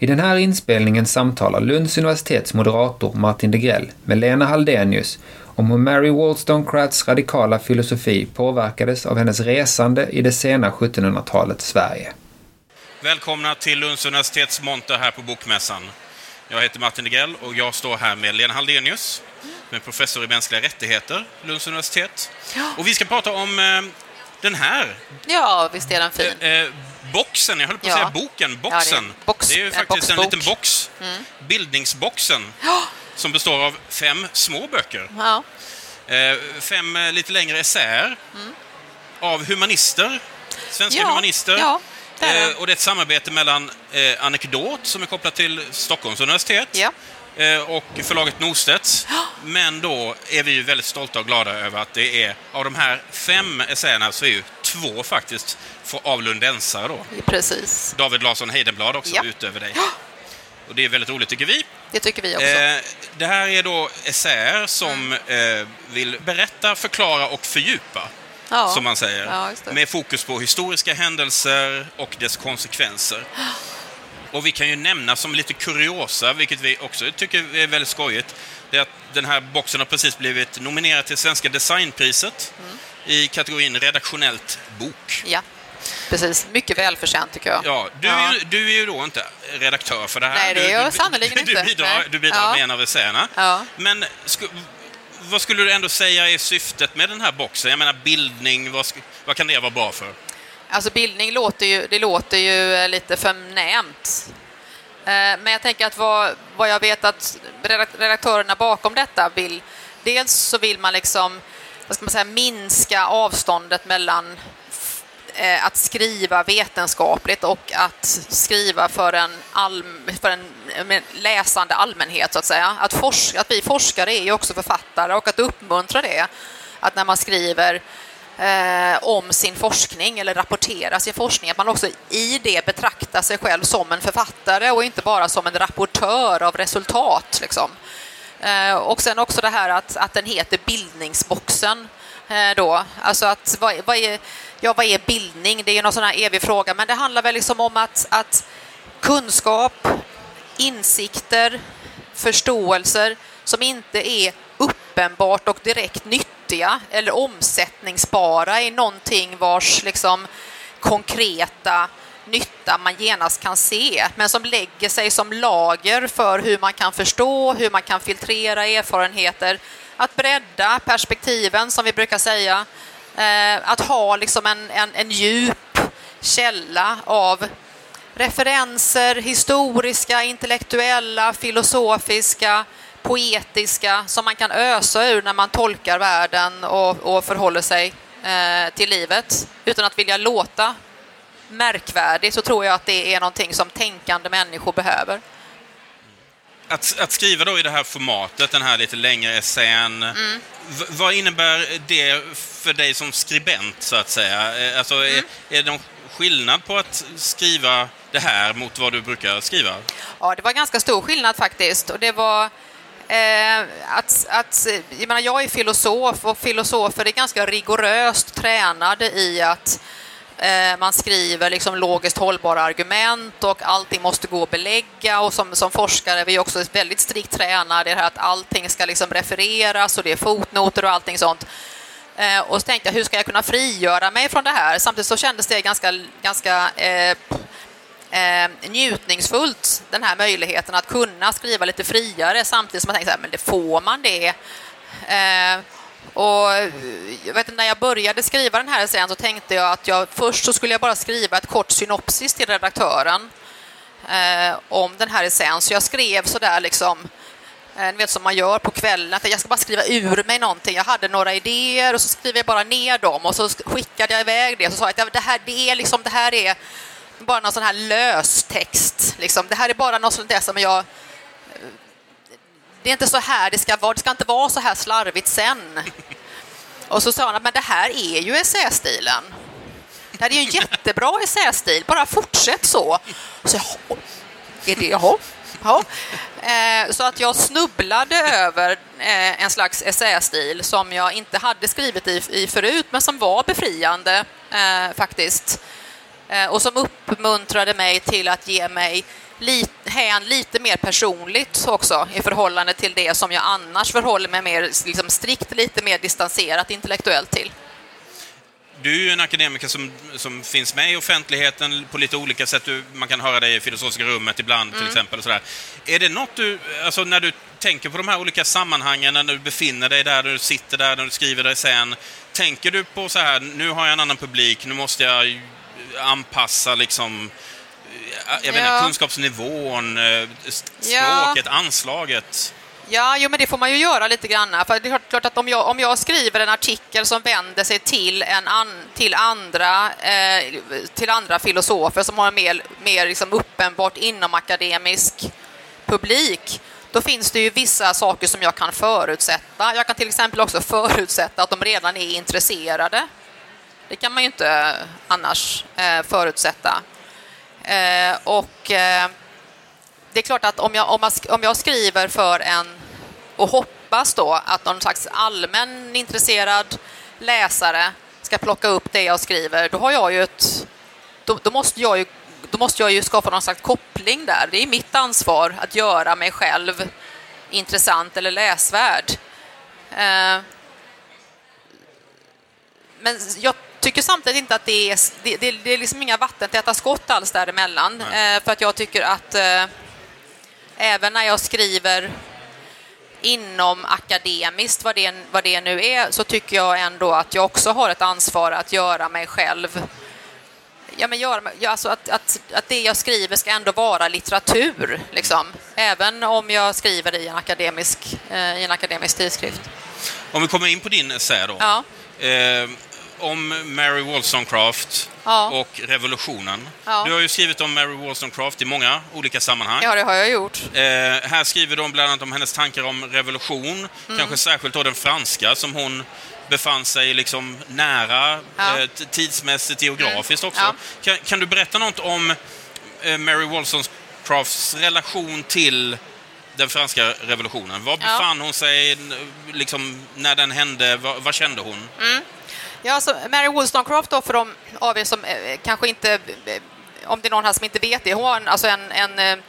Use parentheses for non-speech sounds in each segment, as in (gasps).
I den här inspelningen samtalar Lunds universitets moderator Martin Degrell med Lena Haldenius om hur Mary Wollstonecrafts radikala filosofi påverkades av hennes resande i det sena 1700-talets Sverige. Välkomna till Lunds universitets monter här på Bokmässan. Jag heter Martin Degrell och jag står här med Lena Haldenius, som är professor i mänskliga rättigheter, Lunds universitet. Och vi ska prata om eh, den här. Ja, visst är den fin. Eh, boxen, jag höll på att Ja. säga boken, boxen. Ja, det är box- det är ju en faktiskt en liten box. Bildningsboxen. Som består av fem små böcker. Ja. Eh, fem eh, lite längre essäer. Av humanister. Svenska humanister. det. Eh, och det är ett samarbete mellan eh, Anekdot, som är kopplat till Stockholms universitet, Ja. eh, och förlaget Norstedts. Men då är vi ju väldigt stolta och glada över att det är, av de här fem essäerna så är ju två faktiskt av lundensare då. Precis. David Larsson Heidenblad också, Ja. utöver dig. Och det är väldigt roligt tycker vi. Det tycker vi också. Eh, det här är då essäer som Mm. eh, vill berätta, förklara och fördjupa, ja. som man säger. Ja, med fokus på historiska händelser och dess konsekvenser. (gasps) Och vi kan ju nämna som lite kuriosa, vilket vi också tycker är väldigt skojigt, det är att den här boxen har precis blivit nominerad till Svenska designpriset Mm. I kategorin redaktionellt bok. Ja, precis. Mycket välförtjänt tycker jag. Ja, du, Ja. Är, ju- du är ju då inte redaktör för det här. Nej, det är jag du, sannerligen (laughs) inte. Du bidrar, du bidrar Ja. med en av essäerna. Ja. Men sku, vad skulle du ändå säga är syftet med den här boxen? Jag menar bildning, vad, vad kan det vara bra för? Alltså bildning låter ju, det låter ju eh, lite förnämt. Eh, Men jag tänker att vad, vad jag vet att redak- redaktörerna bakom detta vill, dels så vill man liksom, vad ska man säga, minska avståndet mellan eh, att skriva vetenskapligt och att skriva för en, allm, för en läsande allmänhet, så att säga. Att, forsk, att vi forskare är ju också författare och att uppmuntra det. Att när man skriver eh, om sin forskning eller rapporterar sin forskning, att man också i det betraktar sig själv som en författare och inte bara som en rapportör av resultat. Liksom. Eh, och sen också det här att, att den heter Bildningsboxen. Eh, då. Alltså att, vad, vad, är, ja, vad är bildning? Det är ju någon sån här evig fråga, men det handlar väl liksom om att, att kunskap, insikter, förståelser som inte är uppenbart och direkt nyttiga eller omsättningsbara i någonting vars liksom konkreta nytta man genast kan se, men som lägger sig som lager för hur man kan förstå, hur man kan filtrera erfarenheter, att bredda perspektiven som vi brukar säga, eh, att ha liksom en, en, en djup källa av referenser, historiska, intellektuella, filosofiska, poetiska, som man kan ösa ur när man tolkar världen och, och förhåller sig eh, till livet. Utan att vilja låta märkvärdig så tror jag att det är någonting som tänkande människor behöver. Att, att skriva då i det här formatet, den här lite längre essän, Mm. vad innebär det för dig som skribent, så att säga? Eh, Alltså, Mm. är, är det någon skillnad på att skriva det här mot vad du brukar skriva? Ja, det var ganska stor skillnad faktiskt. Och det var eh, att, att, jag, menar, jag är filosof och filosofer är ganska rigoröst tränade i att Eh, man skriver liksom logiskt hållbara argument och allting måste gå att belägga och som, som forskare är också väldigt strikt tränade i det här att allting ska liksom refereras och det är fotnoter och allting sånt. Eh, och så tänkte jag, hur ska jag kunna frigöra mig från det här? Samtidigt så kändes det ganska, ganska eh, eh, njutningsfullt, den här möjligheten att kunna skriva lite friare samtidigt som man tänker så här, men det får man det? Eh, och jag vet, när jag började skriva den här sen så tänkte jag att jag först så skulle jag bara skriva ett kort synopsis till redaktören eh, om den här essän. Så jag skrev sådär liksom Eh, Ni vet som man gör på kvällen, att jag ska bara skriva ur mig någonting. Jag hade några idéer och så skriver jag bara ner dem och så skickade jag iväg det och så sa jag att det här, det är liksom, det här är bara någon sån här lös text. Liksom. Det här är bara något sånt där som jag... Det är inte så här det ska vara, det ska inte vara så här slarvigt sen. Och så sa han, men det här är ju essästilen. Det här är ju en jättebra essästil, bara fortsätt så. så jag, är det, jaha? Ja. Eh, så att jag snubblade över eh, en slags essästil som jag inte hade skrivit i, förut, men som var befriande eh, faktiskt. Och som uppmuntrade mig till att ge mig lit, hän lite mer personligt också i förhållande till det som jag annars förhåller mig mer liksom strikt, lite mer distanserat intellektuellt till. Du är ju en akademiker som, som finns med i offentligheten på lite olika sätt. Du, man kan höra dig i filosofiska rummet ibland till exempel. Och sådär. Är det något du, alltså när du tänker på de här olika sammanhangen, när du befinner dig där, när du sitter där, när du skriver dig sen. Tänker du på så här, nu har jag en annan publik, nu måste jag anpassa liksom jag vet inte, Ja. kunskapsnivån, eh, språket, Ja. anslaget. Ja, jo, men det får man ju göra lite grann. För det är klart- klart att om jag, om jag skriver en artikel som vänder sig till, en an, till, andra, eh, till andra filosofer som har en mer, mer liksom uppenbart inomakademisk publik, då finns det ju vissa saker som jag kan förutsätta. Jag kan till exempel också förutsätta att de redan är intresserade. Det kan man ju inte annars eh, förutsätta. Eh, och... Eh, det är klart att om jag, om, jag, om jag skriver för en, och hoppas då att någon slags allmän intresserad läsare ska plocka upp det jag skriver, då har jag ju ett... Då, då, måste jag ju, då måste jag ju skapa någon slags koppling där. Det är mitt ansvar att göra mig själv intressant eller läsvärd. Eh, men jag tycker samtidigt inte att det är, det, det, det är liksom inga vattentäta skott alls däremellan. Eh, för att jag tycker att eh, även när jag skriver inom akademiskt, vad det, vad det nu är, så tycker jag ändå att jag också har ett ansvar att göra mig själv Ja, men göra, alltså att, att, att det jag skriver ska ändå vara litteratur, liksom. även om jag skriver i en akademisk, eh, i en akademisk tidskrift. Om vi kommer in på din essä då. Ja. Eh, om Mary Wollstonecraft Ja. och revolutionen. Ja. Du har ju skrivit om Mary Wollstonecraft i många olika sammanhang. Ja, det har jag gjort. Eh, här skriver de bland annat om hennes tankar om revolution, Mm. kanske särskilt då den franska som hon befann sig liksom nära Ja. Mm. eh, tidsmässigt, geografiskt också. Ja. Kan, kan du berätta något om eh, Mary Wollstonecrafts relation till den franska revolutionen? Var Ja. befann hon sig liksom, när den hände? Vad, vad kände hon? Ja, alltså Mary Wollstonecraft då, för de av er som eh, kanske inte, eh, om det är någon här som inte vet det, hon var en, alltså en, en eh,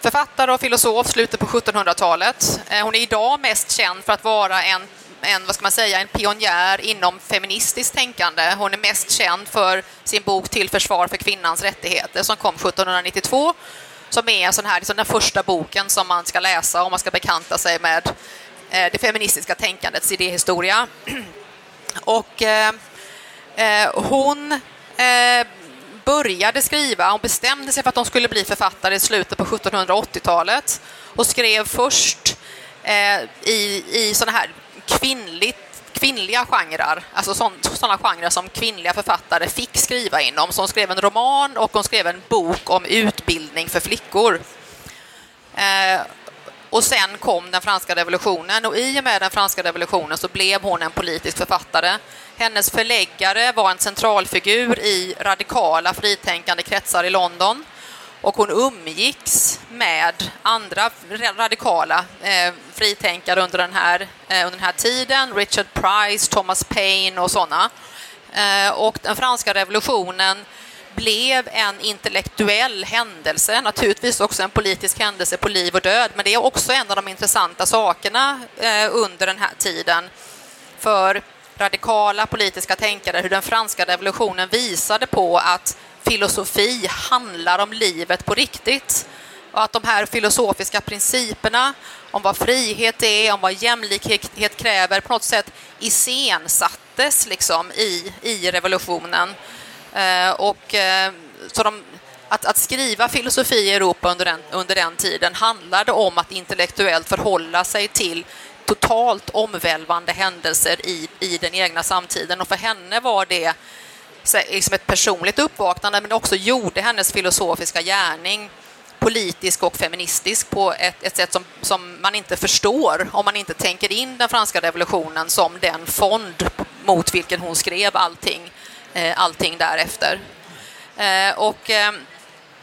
författare och filosof slutet på 1700-talet. Hon är idag mest känd för att vara en, en, vad ska man säga, en pionjär inom feministiskt tänkande. Hon är mest känd för sin bok Till försvar för kvinnans rättigheter som kom 1792 som är en sån här, liksom den första boken som man ska läsa om man ska bekanta sig med det feministiska tänkandets idéhistoria. (clears throat) Och eh, eh, hon eh, började skriva, hon bestämde sig för att hon skulle bli författare i slutet på 1780-talet och skrev först eh, i, i såna här kvinnligt, kvinnliga genrer, alltså sådana genrer som kvinnliga författare fick skriva inom. Så hon skrev en roman och hon skrev en bok om utbildning för flickor. Eh, och sen kom den franska revolutionen och i och med den franska revolutionen så blev hon en politisk författare. Hennes förläggare var en centralfigur i radikala fritänkande kretsar i London och hon umgicks med andra radikala eh, fritänkare under den, här, eh, under den här tiden. Richard Price, Thomas Paine och sådana. Eh, och den franska revolutionen blev en intellektuell händelse, naturligtvis också en politisk händelse på liv och död, men det är också en av de intressanta sakerna eh, under den här tiden. För radikala politiska tänkare, hur den franska revolutionen visade på att filosofi handlar om livet på riktigt. Och att de här filosofiska principerna om vad frihet är, om vad jämlikhet kräver, på något sätt iscensattes liksom i, i revolutionen. Eh, och, eh, så de, att, att skriva filosofi i Europa under den, under den tiden handlade om att intellektuellt förhålla sig till totalt omvälvande händelser i, i den egna samtiden. Och för henne var det liksom ett personligt uppvaknande, men också gjorde hennes filosofiska gärning politisk och feministisk på ett, ett sätt som, som man inte förstår om man inte tänker in den franska revolutionen som den fond mot vilken hon skrev allting, Eh, allting därefter. Eh, och, eh,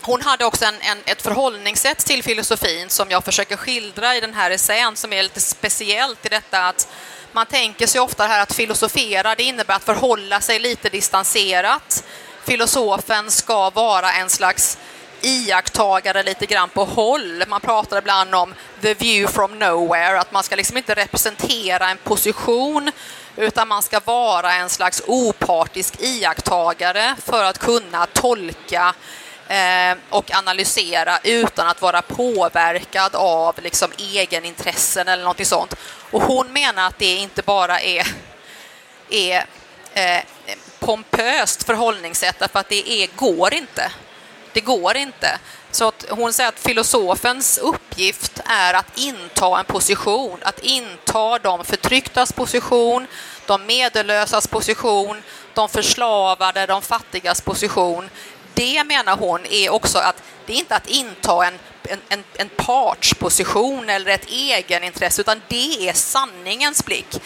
hon hade också en, en, ett förhållningssätt till filosofin som jag försöker skildra i den här essän som är lite speciellt i detta att man tänker sig ofta här att filosofera, det innebär att förhålla sig lite distanserat. Filosofen ska vara en slags iakttagare lite grann på håll. Man pratar ibland om the view from nowhere, att man ska liksom inte representera en position utan man ska vara en slags opartisk iakttagare för att kunna tolka eh, och analysera utan att vara påverkad av liksom egenintressen eller något sånt. Och hon menar att det inte bara är, är eh, pompöst förhållningssätt, för att det är, går inte. Det går inte. Så att hon säger att filosofens uppgift är att inta en position, att inta de förtrycktas position, de medellösas position, de förslavade, de fattigas position. Det menar hon är också att det är inte att inta en, en, en partsposition eller ett egenintresse, utan det är sanningens blick.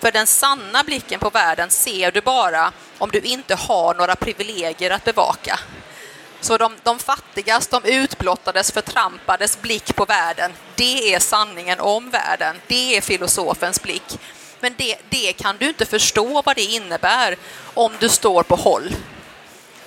För den sanna blicken på världen ser du bara om du inte har några privilegier att bevaka. Så de, de fattigas, de utblottades, förtrampades blick på världen, det är sanningen om världen. Det är filosofens blick. Men det, det kan du inte förstå vad det innebär om du står på håll.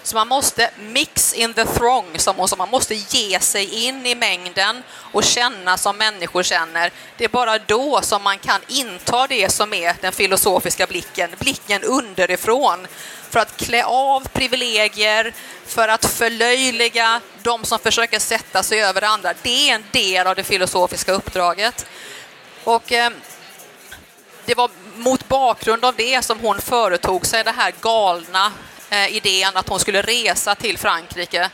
Så man måste mix in the throng, som hon. Man måste ge sig in i mängden och känna som människor känner. Det är bara då som man kan inta det som är den filosofiska blicken, blicken underifrån, för att klä av privilegier, för att förlöjliga de som försöker sätta sig över andra. Det är en del av det filosofiska uppdraget. Och eh, det var mot bakgrund av det som hon företog sig den här galna eh, idén att hon skulle resa till Frankrike,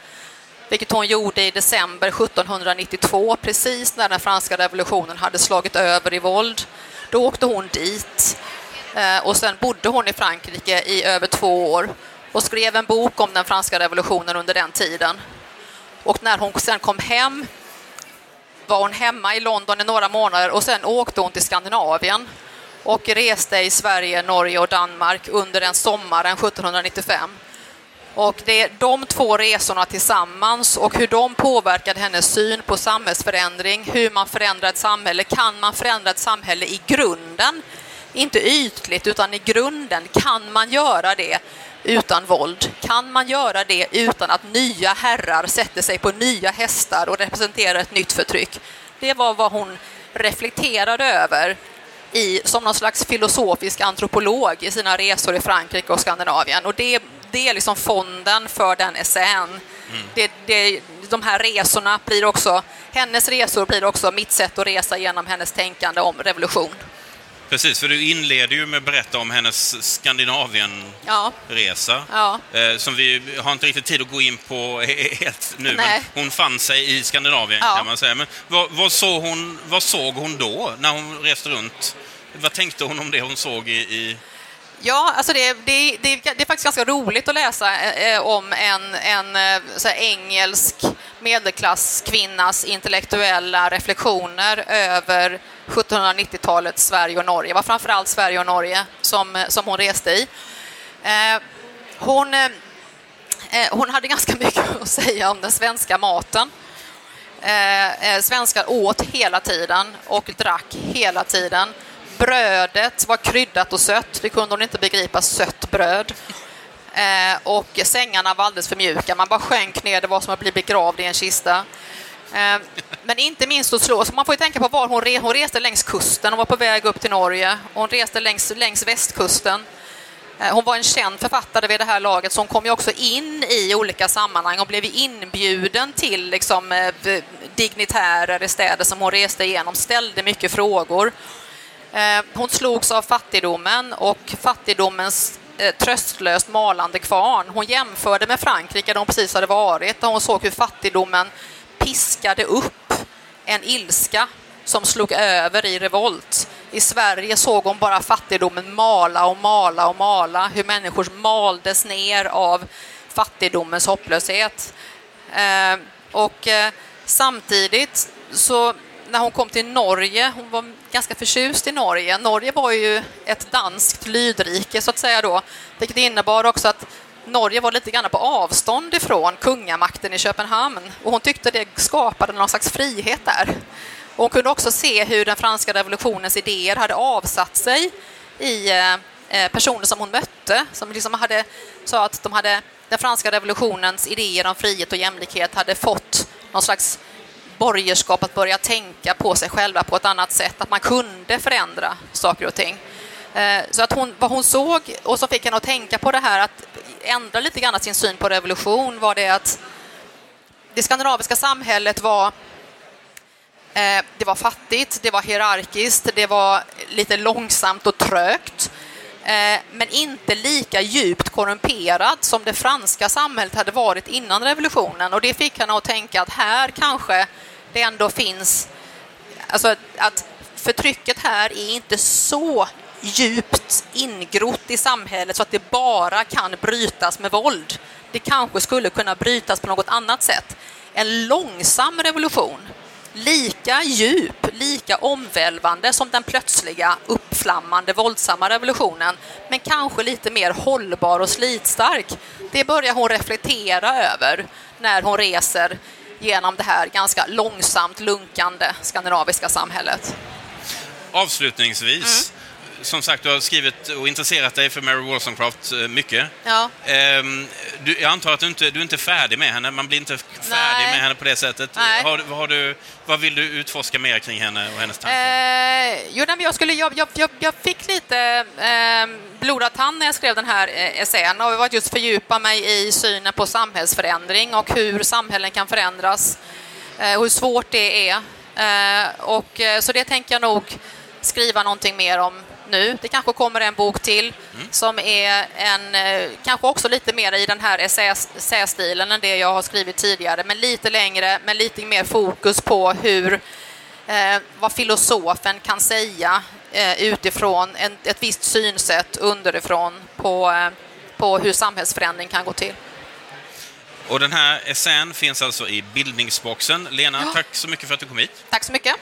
vilket hon gjorde i december 1792, precis när den franska revolutionen hade slagit över i våld. Då åkte hon dit Eh, och sen bodde hon i Frankrike i över två år och skrev en bok om den franska revolutionen under den tiden. Och när hon sen kom hem var hon hemma i London i några månader och sen åkte hon till Skandinavien och reste i Sverige, Norge och Danmark under den sommaren 1795. Och det är de två resorna tillsammans och hur de påverkade hennes syn på samhällsförändring, hur man förändrar ett samhälle. Kan man förändra ett samhälle i grunden? Inte ytligt, utan i grunden. Kan man göra det utan våld? Kan man göra det utan att nya herrar sätter sig på nya hästar och representerar ett nytt förtryck? Det var vad hon reflekterade över i, som någon slags filosofisk antropolog i sina resor i Frankrike och Skandinavien. Och det, det är liksom fonden för den essän. Mm. Det, det, de här resorna blir också, hennes resor blir också mitt sätt att resa genom hennes tänkande om revolution. Precis, för du inleder ju med att berätta om hennes Skandinavienresa. Ja. Ja. Eh, som vi har inte riktigt tid att gå in på helt nu, Nej. men hon fann sig i Skandinavien ja. kan man säga. Men vad, vad, såg hon, vad såg hon då, när hon reste runt? Vad tänkte hon om det hon såg i... i... Ja, alltså det, det, det, det, är faktiskt ganska roligt att läsa eh, eh om en, en eh, engelsk medelklasskvinnas intellektuella reflektioner över 1790-talets Sverige och Norge. Det var framförallt Sverige och Norge som, som hon reste i. Eh, hon, eh, eh hon hade ganska (laughs) mycket att säga om den svenska maten. Eh, svenskar åt hela tiden och drack hela tiden. Brödet var kryddat och sött, det kunde hon inte begripa, sött bröd. Eh, och sängarna var alldeles för mjuka, man bara sjönk ner, det var som att bli begravd i en kista. Eh, men inte minst att slå, så man får ju tänka på var hon, re, hon reste längs kusten, hon var på väg upp till Norge, hon reste längs, längs västkusten. Eh, hon var en känd författare vid det här laget, så hon kom ju också in i olika sammanhang och blev inbjuden till liksom, eh, dignitärer i städer som hon reste igenom, ställde mycket frågor. Eh, hon slogs av fattigdomen och fattigdomens eh, tröstlöst malande kvarn. Hon jämförde med Frankrike där hon precis hade varit, där hon såg hur fattigdomen piskade upp en ilska som slog över i revolt. I Sverige såg hon bara fattigdomen mala och mala och mala, hur människor maldes ner av fattigdomens hopplöshet. Eh, och samtidigt så när hon kom till Norge, hon var ganska förtjust i Norge. Norge var ju ett danskt lydrike så att säga då, vilket innebar också att Norge var lite grann på avstånd ifrån kungamakten i Köpenhamn och hon tyckte det skapade någon slags frihet där. Och hon kunde också se hur den franska revolutionens idéer hade avsatt sig i eh, eh, personer som hon mötte, som liksom hade, sa att de hade den franska revolutionens idéer om frihet och jämlikhet hade fått någon slags borgerskap att börja tänka på sig själva på ett annat sätt, att man kunde förändra saker och ting. Eh, så att hon, vad hon såg och som fick henne att tänka på det här att ändra lite grann sin syn på revolution var det att det skandinaviska samhället var eh, det var fattigt, det var hierarkiskt, det var lite långsamt och trögt Eh, men inte lika djupt korrumperad som det franska samhället hade varit innan revolutionen. Och det fick henne att tänka att här kanske det ändå finns, alltså att förtrycket här är inte så djupt ingrott i samhället så att det bara kan brytas med våld. Det kanske skulle kunna brytas på något annat sätt. En långsam revolution, lika djup, lika omvälvande som den plötsliga, uppflammande, våldsamma revolutionen, men kanske lite mer hållbar och slitstark. Det börjar hon reflektera över när hon reser genom det här ganska långsamt lunkande skandinaviska samhället. Avslutningsvis, mm som sagt, du har skrivit och intresserat dig för Mary Wollstonecraft eh, mycket. Ja. Ehm, du, jag antar att du inte du är inte färdig med henne. Man blir inte färdig Nej. med henne på det sättet. Har, har du, vad vill du utforska mer kring henne och hennes tankar? Eh, jo, jag, skulle, jag, jag, jag fick lite eh, blodad tand när jag skrev den här eh, essän och var just fördjupa mig i synen på samhällsförändring och hur samhällen kan förändras. Eh, hur svårt det är. Eh, och, eh, så det tänker jag nog skriva någonting mer om nu. Det kanske kommer en bok till mm. som är en, eh, kanske också lite mer i den här essästilen än det jag har skrivit tidigare, men lite längre, med lite mer fokus på hur, eh, vad filosofen kan säga eh, utifrån en, ett visst synsätt underifrån på, eh, på hur samhällsförändring kan gå till. Och den här essän finns alltså i bildningsboxen. Lena, ja. tack så mycket för att du kom hit. Tack så mycket.